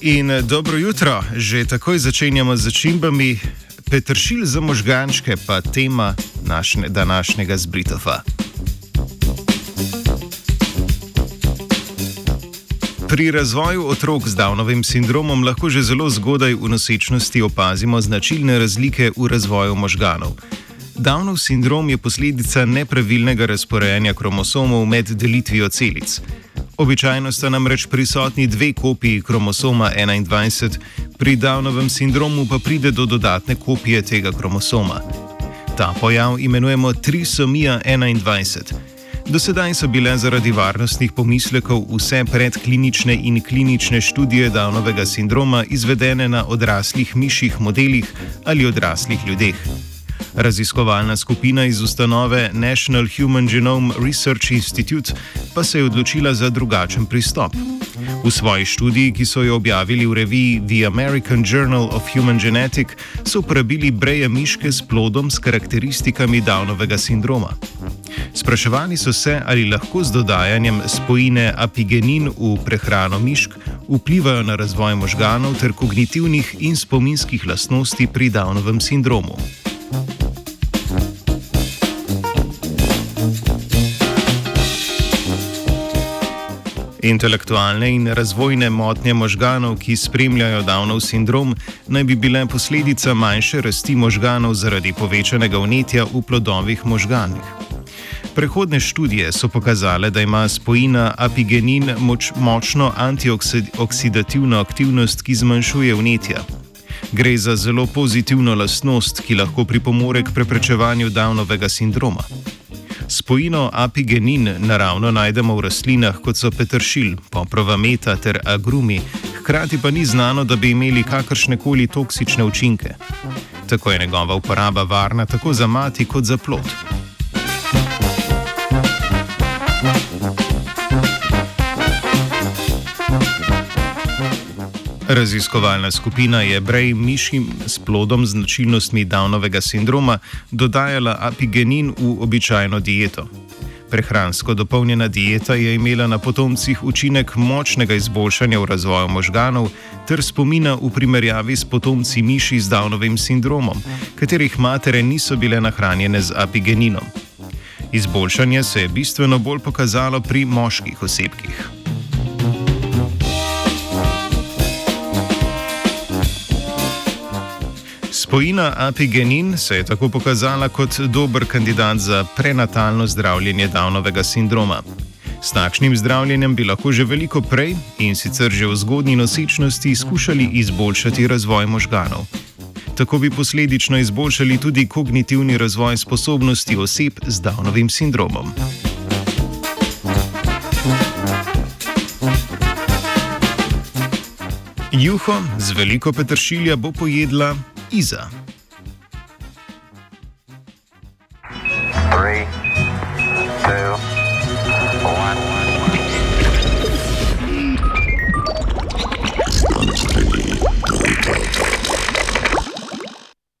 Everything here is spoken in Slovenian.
In eh, dobro jutro, že takoj začenjamo z začimbami. Petršilj za možgančke, pa tema našne, današnjega zbritova. Pri razvoju otrok z Downovim sindromom lahko že zelo zgodaj v nosečnosti opazimo značilne razlike v razvoju možganov. Downov sindrom je posledica nepravilnega razporejanja kromosomov med delitvijo celic. Običajno sta namreč prisotni dve kopiji kromosoma 21, pri Downovem sindromu pa pride do dodatne kopije tega kromosoma. Ta pojav imenujemo trisomija 21. Do sedaj so bile zaradi varnostnih pomislekov vse predklinične in klinične študije Downovega sindroma izvedene na odraslih mišjih modelih ali odraslih ljudeh. Raziskovalna skupina iz ustanove National Human Genome Research Institute pa se je odločila za drugačen pristop. V svoji študiji, ki so jo objavili v reviji The American Journal of Human Genetics, so uporabili breje miške s plodom s karakteristikami Downovega sindroma. Spraševali so se, ali lahko z dodajanjem spojine apigenin v prehrano mišk vplivajo na razvoj možganov ter kognitivnih in spominskih lastnosti pri Downovem sindromu. Intelektualne in razvojne motnje možganov, ki spremljajo Downov sindrom, naj bi bile posledica manjše rasti možganov zaradi povečanega vnetja v plodovih možganih. Prehodne študije so pokazale, da ima spojina apigenin moč, močno antioksidativno aktivnost, ki zmanjšuje vnetja. Gre za zelo pozitivno lastnost, ki lahko pripomore k preprečevanju Downovega sindroma. Spojino apigenin naravno najdemo v rastlinah, kot so petršilj, poprova meta ter agrumi, hkrati pa ni znano, da bi imeli kakršne koli toksične učinke. Tako je njegova uporaba varna tako za mati kot za plod. Raziskovalna skupina je brej mišim s plodom z značilnostmi Downovega sindroma dodajala apigenin v običajno dieto. Prehransko dopolnjena dieta je imela na potomcih učinek močnega izboljšanja v razvoju možganov ter spomina v primerjavi s potomci miši z Downovim sindromom, katerih matere niso bile nahranjene z apigeninom. Izboljšanje se je bistveno bolj pokazalo pri moških osebkih. Spojina apigenin se je tako pokazala kot dober kandidat za prenatalno zdravljenje Downovega sindroma. S takšnim zdravljenjem bi lahko že veliko prej in sicer že v zgodnji nosečnosti skušali izboljšati razvoj možganov. Tako bi posledično izboljšali tudi kognitivni razvoj sposobnosti oseb z Downovim sindromom. Juho z veliko petršilja bo pojedla ISA. Three